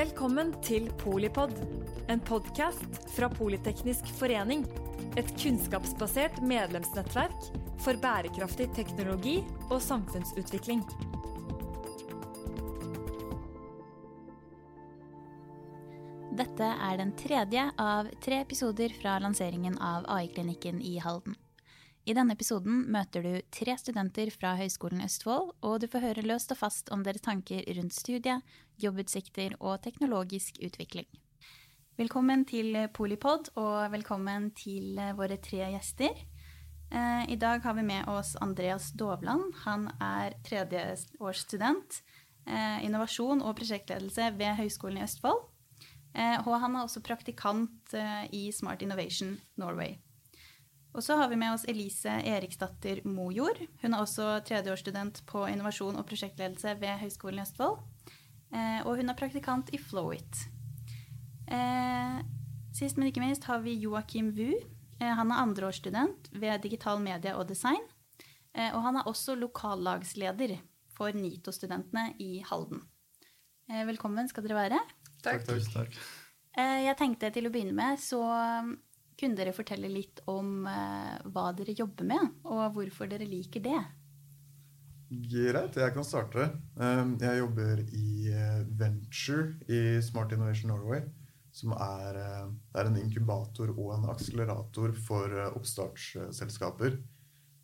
Velkommen til Polipod, en podkast fra Politeknisk forening. Et kunnskapsbasert medlemsnettverk for bærekraftig teknologi og samfunnsutvikling. Dette er den tredje av tre episoder fra lanseringen av AI-klinikken i Halden. I denne episoden møter du tre studenter fra Høgskolen Østfold, og du får høre løst og fast om deres tanker rundt studiet, jobbutsikter og teknologisk utvikling. Velkommen til Polipod, og velkommen til våre tre gjester. Eh, I dag har vi med oss Andreas Dovland. Han er tredjeårsstudent. eh, Innovasjon og prosjektledelse ved Høgskolen i Østfold. Eh, Og han er også praktikant eh, i Smart Innovation Norway. Og så har vi med oss Elise Eriksdatter Mojord. Hun er også tredjeårsstudent på innovasjon og prosjektledelse ved Høgskolen i Østfold. Eh, Og hun er praktikant i Flowit. Eh, Sist, men ikke minst har vi Joakim Wu. Eh, Han er andreårsstudent ved digital media og design. Eh, Og han er også lokallagsleder for NITO-studentene i Halden. Eh, Velkommen skal dere være. Takk. takk, takk. Eh, Jeg tenkte til å begynne med, så kunne dere fortelle litt om eh, hva dere jobber med, og hvorfor dere liker det. Greit, jeg kan starte. Um, Jeg jobber i eh, Venture i Smart Innovation Norway. Som er, eh, er en inkubator og en akselerator for eh, oppstartsselskaper.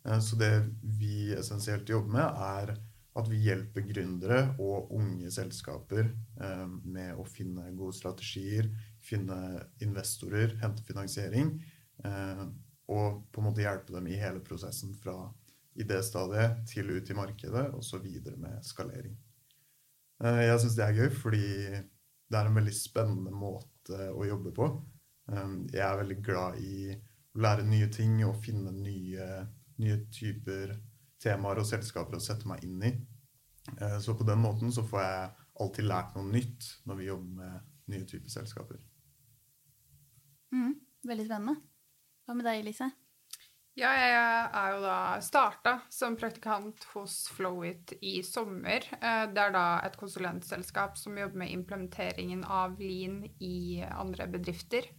Eh, Så det vi essensielt jobber med, er at vi hjelper gründere og unge selskaper eh, med å finne gode strategier, finne investorer, hente finansiering. eh, Og på en måte hjelpe dem i hele prosessen fra idéstadiet til ut i markedet, og så videre med skalering. Eh, Jeg syns det er gøy, fordi det er en veldig spennende måte å jobbe på. Eh, Jeg er veldig glad i å lære nye ting og finne nye, nye typer temaer og selskaper å sette meg inn i. Så på den måten så får jeg alltid lært noe nytt når vi jobber med nye typer selskaper. Mhm, Veldig spennende. Hva med deg, Elise? Ja, jeg er jo da starta som praktikant hos Flowit i sommer. Eh, Det er da et konsulentselskap som jobber med implementeringen av Lean i andre bedrifter.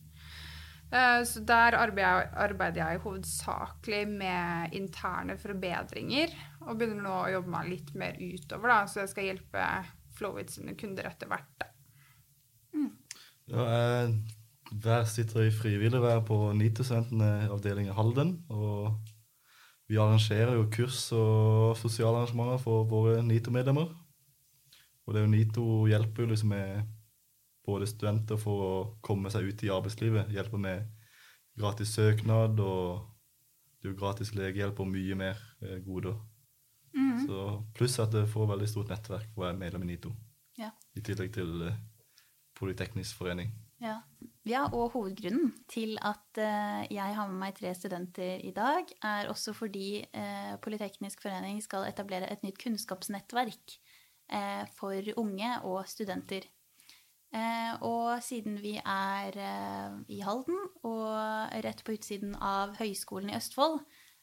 Eh, Så der arbeider jeg, hovedsakelig med interne forbedringer, og begynner nå å jobbe meg litt mer utover, da, så jeg skal hjelpe Flowit sine kunder etter hvert. da. Ja, jeg hver sitter i frivillig vær på i Halden. Og vi arrangerer jo kurs og sosiale arrangementer for våre NITO-medlemmer. Og det er jo NITO hjelper jo liksom med både studenter for å komme seg ut i arbeidslivet. Hjelper med gratis søknad og det er jo gratis legehjelp og mye mer eh, goder. Mm. Så Pluss at det får veldig stort nettverk for å være medlem i NITO. Ja. I tillegg til eh, Politeknisk forening. Ja. ja, og hovedgrunnen til at eh, jeg har med meg tre studenter i dag, er også fordi eh, Politeknisk forening skal etablere et nytt kunnskapsnettverk eh, for unge og studenter. Og siden vi er i Halden og rett på utsiden av Høgskolen i Østfold,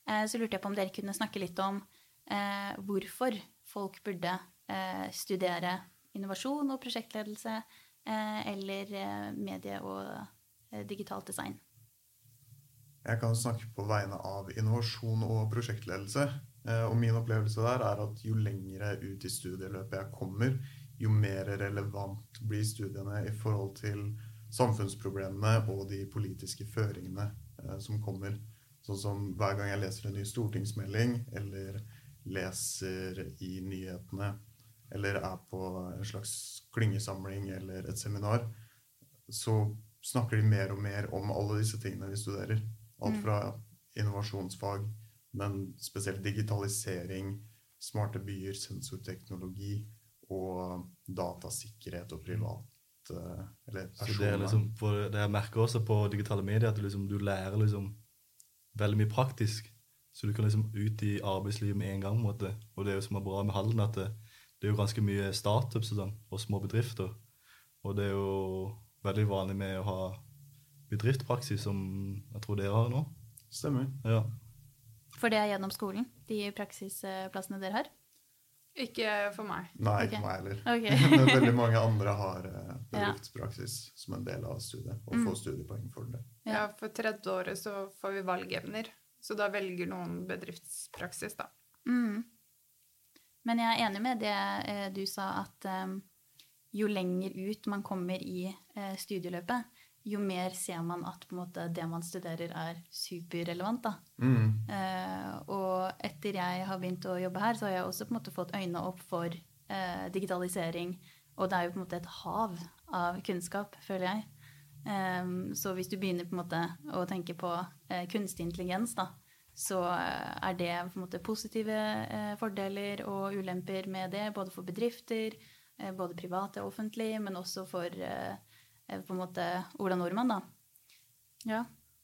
så lurte jeg på om dere kunne snakke litt om hvorfor folk burde studere innovasjon og prosjektledelse eller eh, medie- og eh, digitalt design. Jeg kan snakke på vegne av innovasjon og prosjektledelse. Eh, Og min opplevelse der er at jo lengre ut i studieløpet jeg kommer, jo mer relevant blir studiene i forhold til samfunnsproblemene og de politiske føringene eh, som kommer. Sånn som hver gang jeg leser en ny stortingsmelding, eller leser i nyhetene, eller er på en slags klyngesamling eller et seminar, så snakker de mer og mer om alle disse tingene vi studerer. Alt Mm. fra innovasjonsfag, men spesielt digitalisering, smarte byer, sensorteknologi og datasikkerhet og privat eh, eller personvern. det er liksom, det jeg merker også på digitale medier, at du, liksom, du lærer liksom veldig mye praktisk. Så du kan liksom ut i arbeidslivet med en gang. på en måte. Og det er jo som er bra med Halden, at det, det er jo ganske mye startups og, sånn, og små bedrifter. Og det er jo veldig vanlig med å ha bedriftspraksis, som jeg tror dere har nå. Stemmer. Ja. For det er gjennom skolen, de praksisplassene dere har? Ikke for meg. Nei, ikke meg heller. Ok. Men veldig mange andre har bedriftspraksis bedriftspraksis som en del av studiet, og Mm. studiepoeng for det. Ja. Ja, for tredje året så får vi valgevner, Så da velger noen bedriftspraksis, da. Mm. Men jeg er enig med det eh, du sa, at eh, jo lenger ut man kommer i eh, studieløpet, jo mer ser man at måte, det man studerer, er superrelevant. Mm. Eh, og etter jeg har begynt å jobbe her, så har jeg også måte fått øynene opp for eh, digitalisering. Og det er jo på en måte et hav av kunnskap, føler jeg. Em, så hvis du begynner på en måte å tenke på eh, kunstig intelligens, da, så eh, er det på en måte positive eh, fordeler og ulemper med det, både for bedrifter, eh, både private og offentlige, men også for på en måte Ola Nordmann, da. Ja.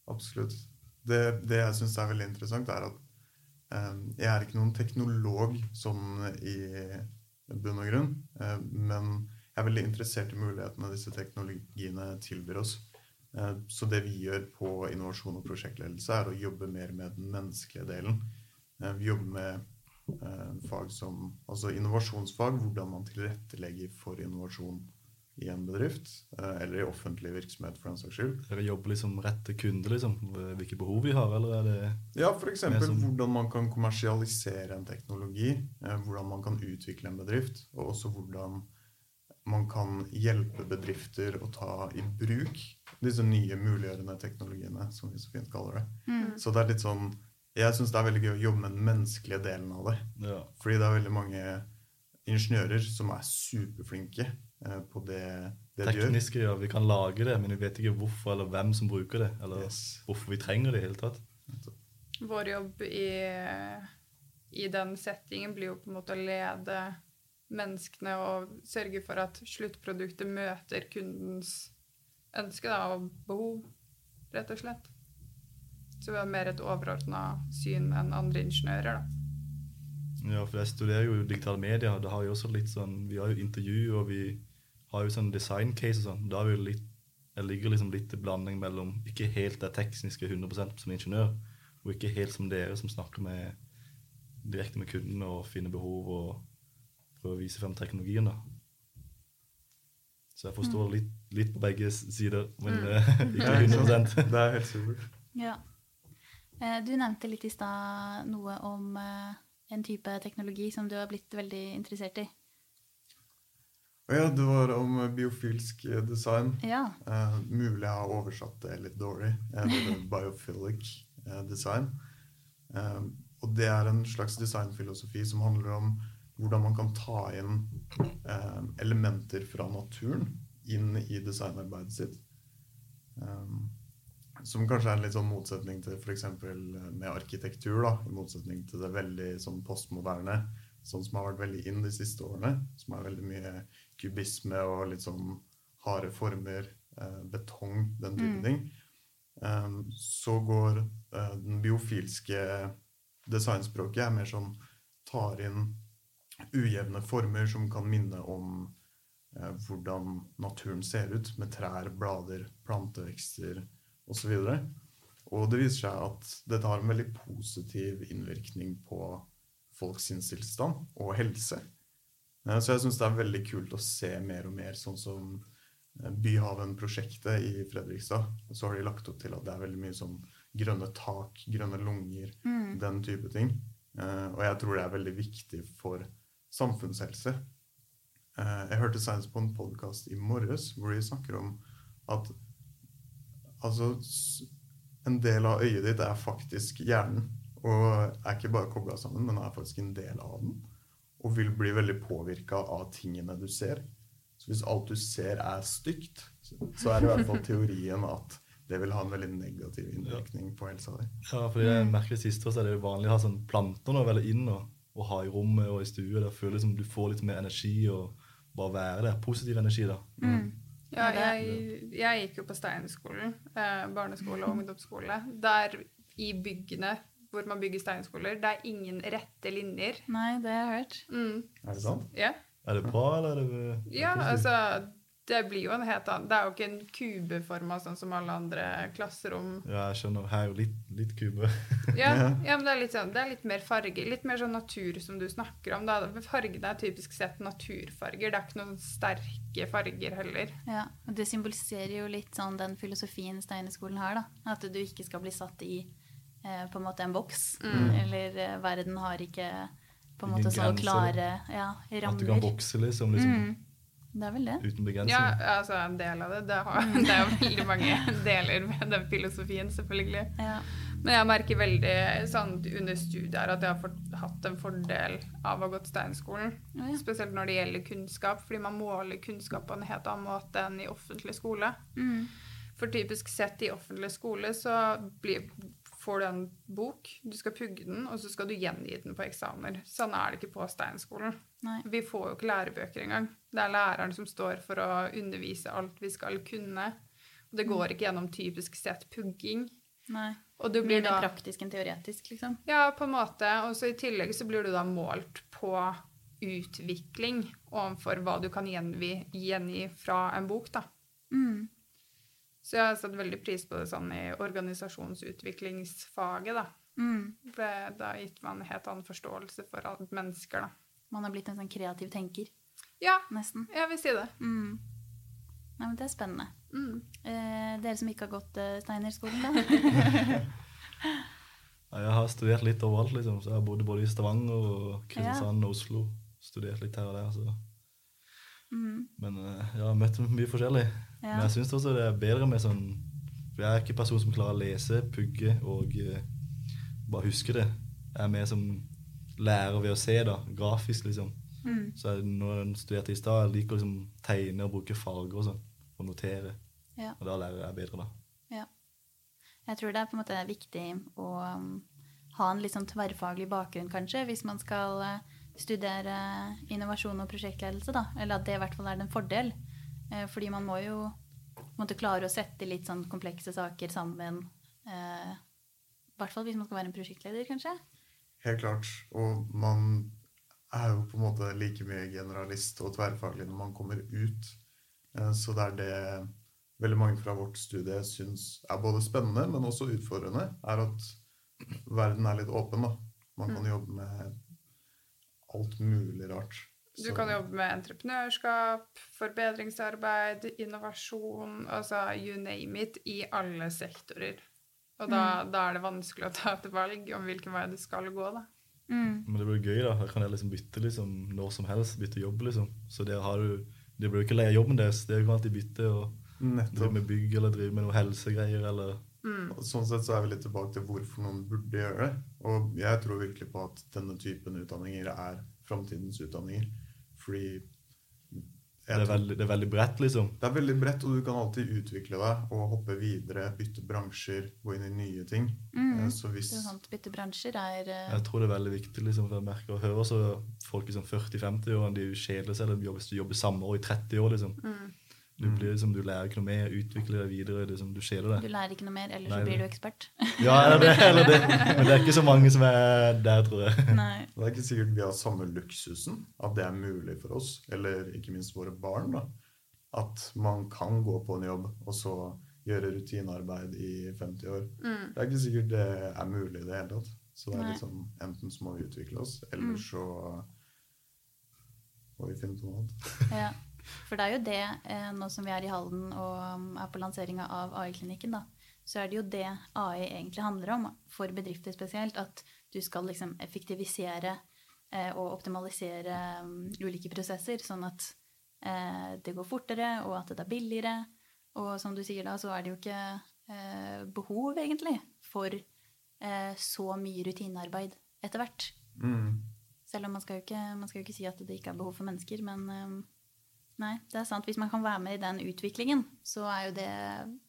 Absolutt. Det, det jeg syns er veldig interessant, er at jeg er ikke noen teknolog sånn i bunn og grunn, men jeg er veldig interessert i mulighetene disse teknologiene tilbyr oss. Eh, så det vi gjør på innovasjon og prosjektledelse, er å jobbe mer med den menneskelige delen. Eh, vi jobber med eh, fag som altså innovasjonsfag, hvordan man tilrettelegger for innovasjon i en bedrift, eller i offentlig virksomhet for den saks skyld. Dere jobber liksom rett til kunde, liksom? Hvilke behov vi har, eller er det Ja, f.eks. Som- hvordan man kan kommersialisere en teknologi, hvordan man kan utvikle en bedrift, og også hvordan man kan hjelpe bedrifter å ta i bruk disse nye muliggjørende teknologiene, som vi så fint kaller det. Mm. Så det er litt sånn Jeg syns det er veldig gøy å jobbe med den menneskelige delen av det. Ja. Fordi det er veldig mange ingeniører som er superflinke eh, på det, det de gjør. Tekniske, ja. Vi kan lage det, men vi vet ikke hvorfor eller hvem som bruker det. Eller Yes. hvorfor vi trenger det i hele tatt. Vår jobb i, i den settingen blir jo på en måte å lede menneskene og sørge for at sluttproduktet møter kundens ønske da, og behov, rett og slett. Så vi har mer et overordna syn enn andre ingeniører, da. Ja, for jeg studerer jo digitale medier, da har vi også litt sånn Vi har jo intervju, og vi har jo sånn design case og sånn. Da er vi litt Jeg ligger liksom litt i blanding mellom ikke helt det tekniske 100% som ingeniør, og ikke helt som dere som snakker med direkte med kundene og finner behov og prøver å vise frem teknologien, da. Så jeg forstår litt, litt på begge sider, men Mm. ikke 100 Det er helt supert. Ja. Eh, Du nevnte litt i stad noe om eh, en type teknologi som du har blitt veldig interessert i. Ja, det var om biofilsk design. Ja. Eh, mulig jeg har oversatt det litt dårlig. Eh, biophilic eh, design. Eh, og det er en slags designfilosofi som handler om hvordan man kan ta inn eh, elementer fra naturen inn i designarbeidet sitt. Um, som kanskje er en litt sånn motsetning til f.eks. med arkitektur. da, I motsetning til det veldig sånn postmoderne, sånn som har vært veldig inn de siste årene. Som er veldig mye kubisme og litt sånn harde former, eh, betong, den type Mm. ting. Um, så går eh, den biofilske designspråket er mer sånn tar inn ujevne former som kan minne om eh, hvordan naturen ser ut, med trær, blader, plantevekster osv. Og, og det viser seg at dette har en veldig positiv innvirkning på folks sinnstilstand og helse. Eh, Så jeg syns det er veldig kult å se mer og mer sånn som eh, Byhaven-prosjektet i Fredrikstad. Så har de lagt opp til at det er veldig mye sånn grønne tak, grønne lunger, Mm. den type ting. Eh, og jeg tror det er veldig viktig for samfunnshelse. Eh, jeg hørte senest på en podkast i morges hvor de snakker om at altså en del av øyet ditt er faktisk hjernen. Og er ikke bare kobla sammen, men er faktisk en del av den. Og vil bli veldig påvirka av tingene du ser. Så hvis alt du ser er stygt, så er det i hvert fall teorien at det vil ha en veldig negativ innvirkning på helsa di. Ja, fordi jeg merker det siste år, så er det jo vanlig å ha sånn planter nå veldig inn og, og ha i rommet og i stua. Der føler liksom du får litt mer energi og bare være der. Positiv energi, da. Mm. Ja, Ja, jeg, jeg gikk jo på Steinskolen, eh, barneskole og ungdomsskole. Der i byggene hvor man bygger steinskoler, det er ingen rette linjer. Nei, det har jeg hørt. Mm. Er det sant? Ja. Er det bra, eller er det ja, positivt? altså Det blir jo en helt annen Det er jo ikke en kubeforma sånn som alle andre klasserom. Ja, jeg skjønner. Her er jo litt, litt kube. Ja, ja men det er, litt sånn, det er litt mer farger. Litt mer sånn natur som du snakker om. Da. Fargene er typisk sett naturfarger. Det er ikke noen sterke farger heller. Ja, og Det symboliserer jo litt sånn den filosofien Steinerskolen har. da. At du ikke skal bli satt i eh, på en måte en boks. Eller eh, verden har ikke på en måte sånn klare ja, At du kan rammer. vokse, liksom. liksom Mm, det er vel det. Uten Ja, begrensning. altså en del av det. Det, har, det er jo veldig mange deler ved den filosofien, selvfølgelig. Ja. Men jeg merker veldig sånn under studiet at jeg har fått, hatt en fordel av å ha gått Steinskolen. Ja. Spesielt når det gjelder kunnskap, fordi man måler kunnskap på en helt annen måte enn i offentlig skole. Mm. For typisk sett i offentlig skole så blir, får du en bok, du skal pugge den, og så skal du gjengi den på eksamener. Sånn er det ikke på Steinskolen. Nei. Vi får jo ikke lærebøker engang. Det er læreren som står for å undervise alt vi skal kunne. Og det går ikke gjennom typisk sett pugging. Nei. Og du blir blir mer praktisk enn teoretisk, liksom. Ja, på en måte. Og så i tillegg så blir du da målt på utvikling overfor hva du kan gjengi, gjengi fra en bok, da. Mm. Så jeg har satt veldig pris på det sånn i organisasjonsutviklingsfaget, da. Mm. For har gitt meg en helt annen forståelse for alle mennesker, da. Man har blitt en sånn kreativ tenker, Ja, nesten. jeg vil si det. Mm. Nei, men det er spennende. Mm. Eh, dere som ikke har gått eh, Steinerskolen, da? Ja, jeg har studert litt overalt, liksom. Så jeg har bodd både i Stavanger og Kristiansand og Oslo. Studert litt her og der. Så. Mm. Men eh, jeg har møtt mye forskjellig. Ja. Men jeg syns også det er bedre med sånn For jeg er ikke en person som klarer å lese, pugge og uh, bare huske det. Jeg er mer som lærer ved å se, da. Grafisk, liksom. Mm. Så jeg, når jeg studerte i stad, jeg liker å liksom tegne og bruke farger og sånn. Og notere. Ja. Og da lærer jeg bedre, da. Ja. Jeg tror det er på en måte viktig å um, ha en litt sånn tverrfaglig bakgrunn, kanskje, hvis man skal eh, studere innovasjon og prosjektledelse, da. Eller at det i hvert fall er en fordel. Eh, fordi man må jo måte klare å sette litt sånn komplekse saker sammen. Eh, I hvert fall hvis man skal være en prosjektleder, kanskje. Helt klart. Og man er jo på en måte like mye generalist og tverrfaglig når man kommer ut. Eh, Så det er det veldig mange fra vårt studie syns er både spennende, men også utfordrende, er at verden er litt åpen, da. Man kan jobbe med alt mulig rart. Du Så- kan jobbe med entreprenørskap, forbedringsarbeid, innovasjon, altså you name it, i alle sektorer. Og da, da er det vanskelig å ta et valg om hvilken vei du skal gå, da. Mm. Men det blir gøy, da. Her kan jeg liksom bytte liksom, når som helst. Bytte jobb, liksom. Så der har du Det blir jo ikke lei av jobben deres. Dere kan alltid bytte og drive med bygg eller drive med noe helsegreier eller Mm. Og Sånn sett så er vi litt tilbake til hvorfor noen burde gjøre det. Og jeg tror virkelig på at denne typen utdanninger er framtidens utdanninger. Fordi Det er veldig, det er veldig bredt, liksom. det er veldig bredt, og du kan alltid utvikle deg og hoppe videre, bytte bransjer, gå inn i nye ting. Mm. Eh, Så hvis Det er sant, bytte bransjer er uh... Jeg tror det er veldig viktig. liksom, for jeg merker og høre så folk i liksom, 40-50 år, de kjeder seg, eller jobber, du jobber samme år i 30 år. liksom. Mm. Du, blir, liksom, du lærer ikke noe mer, utvikler deg videre. liksom, Du kjeder Du lærer ikke noe mer, ellers Nei, så blir du ekspert. Ja, eller det, eller det. Men det er ikke så mange som er der, tror jeg. Nei. Det er ikke sikkert vi har samme luksusen, at det er mulig for oss, eller ikke minst våre barn, da. At man kan gå på en jobb og så gjøre rutinearbeid i 50 år. Mm. Det er ikke sikkert det er mulig i det hele tatt. Så det er liksom, enten så må vi utvikle oss, eller Mm. så må vi finne på noe annet. Ja, for det er jo det, eh, nå som vi er i Halden og um, er på lanseringa av AI-klinikken, da, så er det jo det AI egentlig handler om, for bedrifter spesielt, at du skal liksom effektivisere eh, og optimalisere um, ulike prosesser, sånn at eh, det går fortere, og at det er billigere. Og som du sier da, så er det jo ikke eh, behov, egentlig, for eh, så mye rutinearbeid etter hvert. Mm. Selv om man skal, jo ikke, man skal jo ikke si at det ikke er behov for mennesker, men øhm, nei, det er sant. Hvis man kan være med i den utviklingen, så er jo det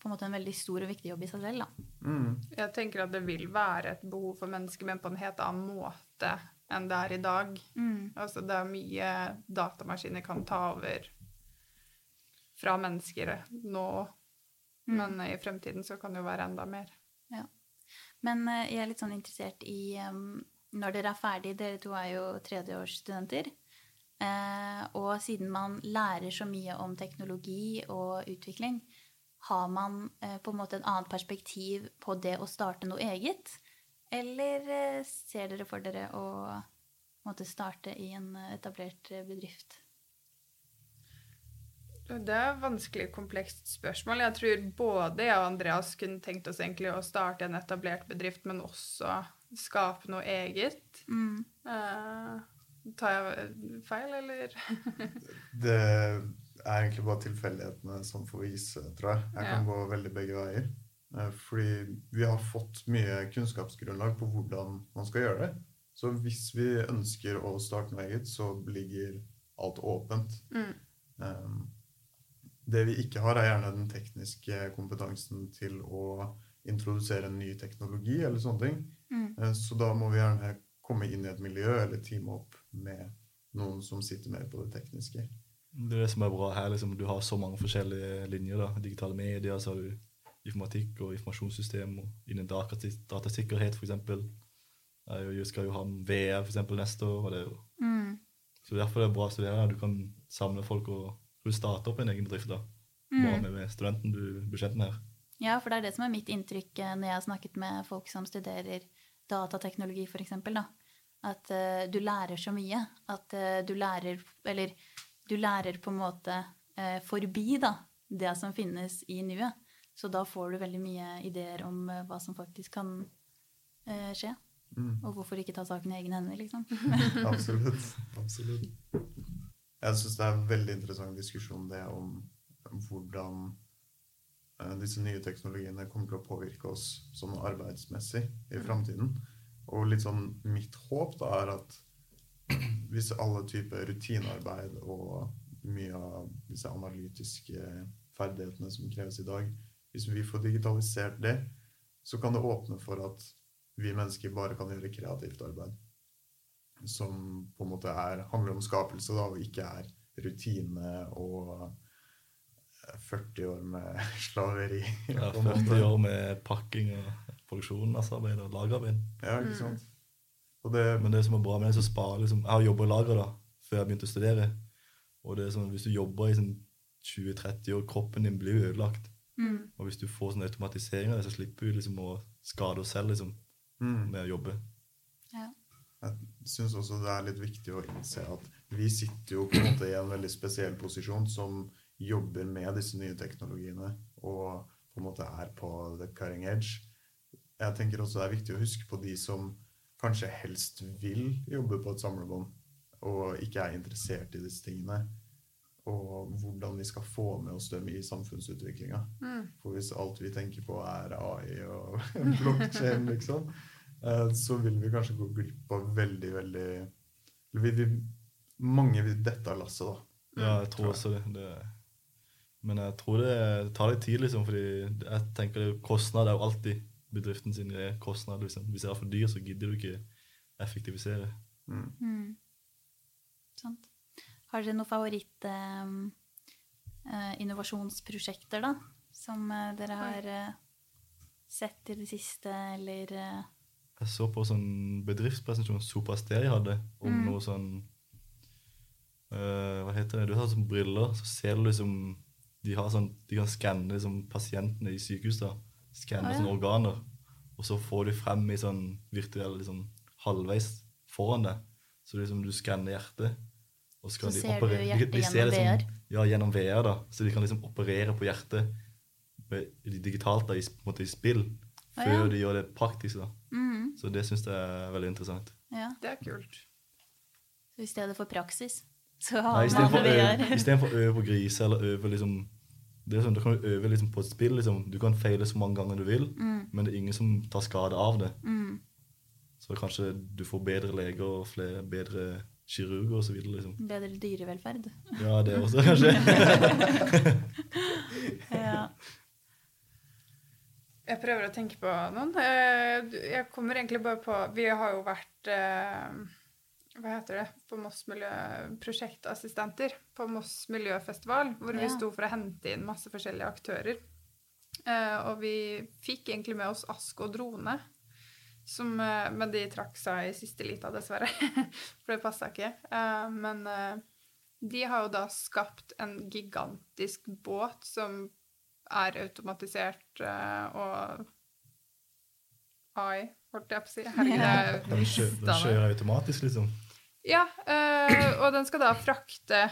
på en måte en veldig stor og viktig jobb i seg selv, da. Mm. Jeg tenker at det vil være et behov for mennesker, men på en helt annen måte enn det er i dag. Altså, det er mye datamaskiner kan ta over fra mennesker nå, Mm. men i fremtiden så kan det jo være enda mer. Men øh, jeg er litt sånn interessert i um, Når dere er ferdig, dere to er jo tredjeårsstudenter, Eh, og siden man lærer så mye om teknologi og utvikling, har man eh, på en måte et annet perspektiv på det å starte noe eget? Eller eh, ser dere for dere å måtte starte i en etablert bedrift? Det er et vanskelig, komplekst spørsmål. Jeg tror både jeg og Andreas kunne tenkt oss egentlig å starte en etablert bedrift, men også skape noe eget. Mm. Eh, tar jeg feil, eller? Det er egentlig bare tilfeldighetene som får vise, tror jeg. Jeg kan Ja. gå veldig begge veier. Eh, Fordi vi har fått mye kunnskapsgrunnlag på hvordan man skal gjøre det. Så hvis vi ønsker å starte noe eget, så ligger alt åpent. Mm. Um, Det vi ikke har, er gjerne den tekniske kompetansen til å introdusere en ny teknologi eller sånne ting. Mm. Eh, Så da må vi gjerne komme inn i et miljø eller teame opp med noen som sitter mer på det tekniske. Det er det som er bra her. liksom, Du har så mange forskjellige linjer. da, Digitale medier, så har du informatikk og informasjonssystem. og Innen data- datasikkerhet, f.eks. Jeg skal jo ha VR for eksempel, neste år. og det er jo, Mm. så Derfor er det bra å studere. Du kan samle folk og du starte opp en egen bedrift. da, Bare Mm. med, med studenten du blir kjent med her. Ja, for det er det som er mitt inntrykk eh, når jeg har snakket med folk som studerer datateknologi, f.eks. At uh, du lærer så mye. At uh, du lærer Eller du lærer på en måte uh, forbi da, det som finnes i nuet. Så da får du veldig mye ideer om hva som faktisk kan eh, skje. Mm. Og hvorfor ikke ta saken i egne hender, liksom. Absolutt. Absolutt. Jeg syns det er en veldig interessant diskusjon det om hvordan eh, disse nye teknologiene kommer til å påvirke oss sånn arbeidsmessig i framtiden. Og litt sånn mitt håp da er at hvis alle typer rutinearbeid og mye av disse analytiske ferdighetene som kreves i dag, hvis vi får digitalisert det, så kan det åpne for at vi mennesker bare kan gjøre kreativt arbeid som på en måte er, handler om skapelse, da, og ikke er rutine og eh, 40 år med slaveri. Ja, 40 år med pakking og produksjonsarbeid og lagerarbeid. Ja, ikke sant? Og det, Men det som er bra med det, så sparer liksom Jeg har jobba i lager da, før jeg begynte å studere. Og det er sånn, hvis du jobber i sånn 20-30 år, kroppen din blir jo ødelagt. Mm. Og hvis du får sånn automatisering av det, så slipper du liksom å skade oss selv liksom, mm, med å jobbe. Ja. jeg syns også det er litt viktig å innse at vi sitter jo på en måte i en veldig spesiell posisjon som jobber med disse nye teknologiene og på en måte er på the cutting edge. Jeg tenker også det er viktig å huske på de som kanskje helst vil jobbe på et samlebånd og ikke er interessert i disse tingene. Og hvordan vi skal få med oss dem i samfunnsutviklinga. Mm. For hvis alt vi tenker på er AI og blokkjede, liksom, eh, så vil vi kanskje gå glipp av veldig, veldig eller vi, vi, Mange vil dette av lasset, da. Ja, jeg tror også det. det men jeg tror det tar litt tid, liksom, fordi jeg tenker det, kostnad er jo alltid bedriften sin er kostnad. Liksom. Hvis det er for dyr, så gidder du ikke effektivisere. Mm. Mm. Sant. Har dere noen favoritt eh, eh, da? Som eh, dere har eh, sett i det siste, eller eh, Jeg så på sånn bedriftspresentasjon Sopasteri hadde, om Mm. noe sånn eh, Hva heter det? Du har sånn briller, så ser du liksom De, har sånn, de kan skanne liksom, pasientene i sykehus. da, Skanne Ah, ja. sånne organer. Og så får du frem i sånn virtuell liksom, halvveis foran deg. Så liksom, du skanner hjertet. Og så, kan Så de ser du operere- hjertet de, de ser gjennom VR? Ja, gjennom VR. da, Så de kan liksom operere på hjertet med, digitalt da, i, måte, i spill. Ah, Før ja. de gjør det praktisk. da. mm, Så det syns jeg er veldig interessant. Ja. Det er kult. Så i stedet for praksis, så har Nei, man Istedenfor VR. i stedet for å øve på griser eller øve liksom det er sånn, Da kan du øve liksom på et spill. liksom. Du kan feile så mange ganger du vil, Mm, men det er ingen som tar skade av det. mm, Så kanskje du får bedre leger og flere bedre kirurger osv. Liksom. bedre dyrevelferd. Ja, det også, kanskje. Ja. Jeg prøver å tenke på noen. Eh, Jeg kommer egentlig bare på Vi har jo vært eh, Hva heter det? På Moss Miljø prosjektassistenter på Moss Miljøfestival, hvor vi sto for å hente inn masse forskjellige aktører. Uh, Og vi fikk egentlig med oss Ask og Drone, som, uh, men de trakk seg i siste lita, dessverre. For det passa ikke. Uh, Men De har jo da skapt en gigantisk båt som er automatisert og AI, holdt jeg på å si. Herregud, jeg det. automatisk, liksom. Ja, øh, og den skal da frakte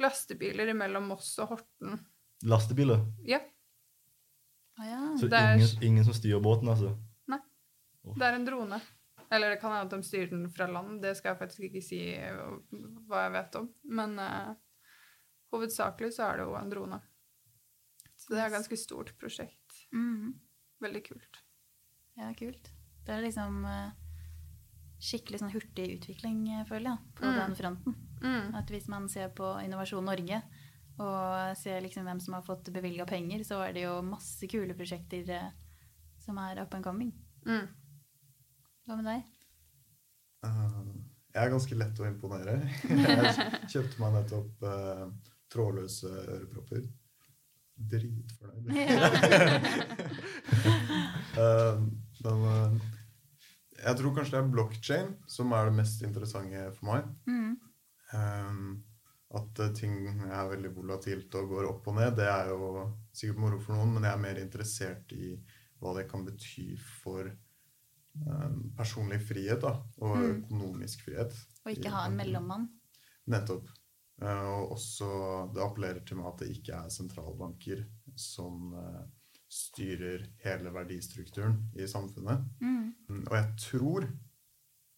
lastebiler mellom Moss og Horten. Lastebiler. Ja, Ah, ja. Så Det er- ingen, ingen som styrer båten, altså. det er en drone. Eller det kan hende at de styrer den fra land, det skal jeg faktisk ikke si eh, hva jeg vet om. Men øh, hovedsakelig så er det jo en drone. Så det er et ganske stort prosjekt. Mhm. Veldig kult. Ja, kult. Det er liksom eh, skikkelig sånn hurtig utvikling, eh, føler jeg, på Mm. den fronten. Mm. At hvis man ser på Innovasjon Norge og ser liksom hvem som har fått bevilga penger, så er det jo masse kule prosjekter eh, som er up and coming. Mm. Hva med deg? Uh, jeg er ganske lett å imponere. Jeg kjøpte meg nettopp uh, trådløse ørepropper. Dritfornøyd. Eh, men eh, jeg tror kanskje det er blockchain som er det mest interessante for meg. Mm. Um, at eh, ting er veldig volatilt og går opp og ned, det er jo sikkert moro for noen, men jeg er mer interessert i hva det kan bety for um, personlig frihet da, og Mm. økonomisk frihet. Og ikke ha en mellommann. Nettopp. Eh, og også det appellerer til meg at det ikke er sentralbanker som styrer hele verdistrukturen i samfunnet. Mm. Mm, Og jeg tror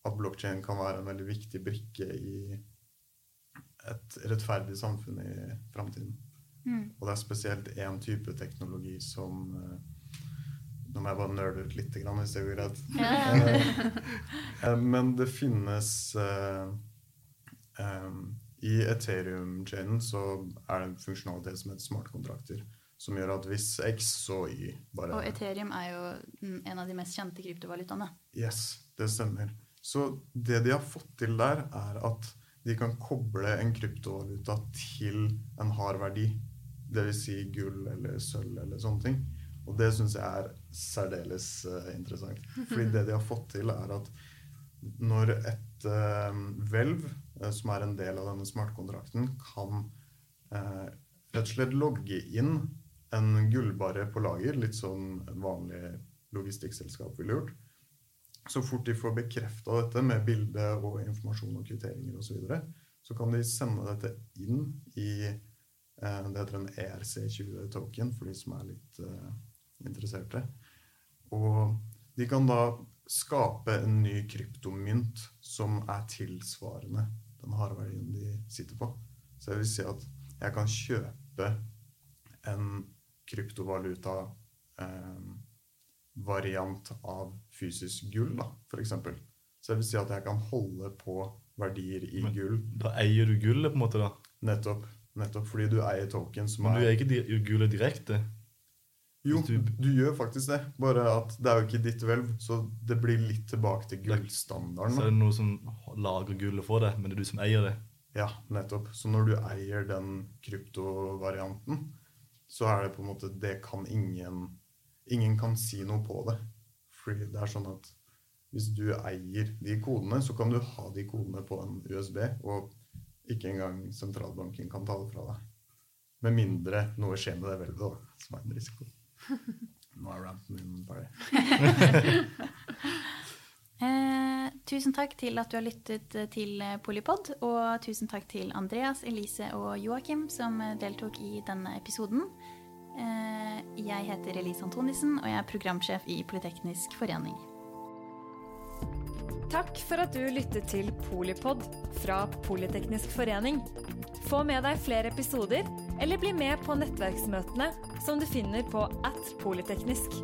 at blokkjede kan være en veldig viktig brikke i et rettferdig samfunn i framtiden. Mm. Og det er spesielt én type teknologi som eh, Nå må jeg bare nøle ut litt, grann, hvis det går greit. Eh, Men det finnes em, I Ethereum-chainen så er det en funksjonalitet som heter smartkontrakter. Som gjør at hvis X og Y bare Og Ethereum er jo en av de mest kjente kryptovalutaene. Yes, det stemmer. Så det de har fått til der, er at de kan koble en kryptovaluta til en hard verdi. Dvs. Si gull eller sølv eller sånne ting. Og det syns jeg er særdeles eh, interessant. Fordi det de har fått til, er at når et eh, hvelv, eh, som er en del av denne smartkontrakten, kan rett og slett logge inn en gullbare på lager, litt som en vanlig logistikkselskap ville gjort, så fort de får bekrefta dette med bilde og informasjon og kvitteringer osv., så, videre, så kan de sende dette inn i eh, Det heter en ERC20-token for de som er litt eh, interesserte. Og de kan da skape en ny kryptomynt som er tilsvarende den harde verdien de sitter på. Så jeg vil si at jeg kan kjøpe en kryptovaluta eh, variant av fysisk gull, da, f.eks. Så jeg vil si at jeg kan holde på verdier i Men- gull Da eier du gullet, på en måte. da. nettopp, nettopp fordi du eier token som Men du er eier ikke di- gullet direkte. Jo, du- du gjør faktisk det, bare at det er jo ikke ditt hvelv, så det blir litt tilbake til gullstandarden. Så er det noe som lager gullet for deg, men det er du som eier det. Ja, nettopp. Så når du eier den kryptovarianten, så er det på en måte Det kan ingen Ingen kan si noe på det. Fordi det er sånn at hvis du eier de kodene, så kan du ha de kodene på en USB, og ikke engang sentralbanken kan ta det fra deg. Med mindre noe skjer med det hvelvet, da, som er en risiko. Nå er ranten min ferdig. Tusen takk til at du har lyttet eh, til eh, Polipod, og tusen takk til Andreas, Elise og Joakim som eh, deltok i denne episoden. Jeg heter Elise Antonissen, og jeg er programsjef i Politeknisk forening. Takk for at du lyttet til Polipod fra Politeknisk forening. Få med deg flere episoder, eller bli med på nettverksmøtene som du finner på at polyteknisk.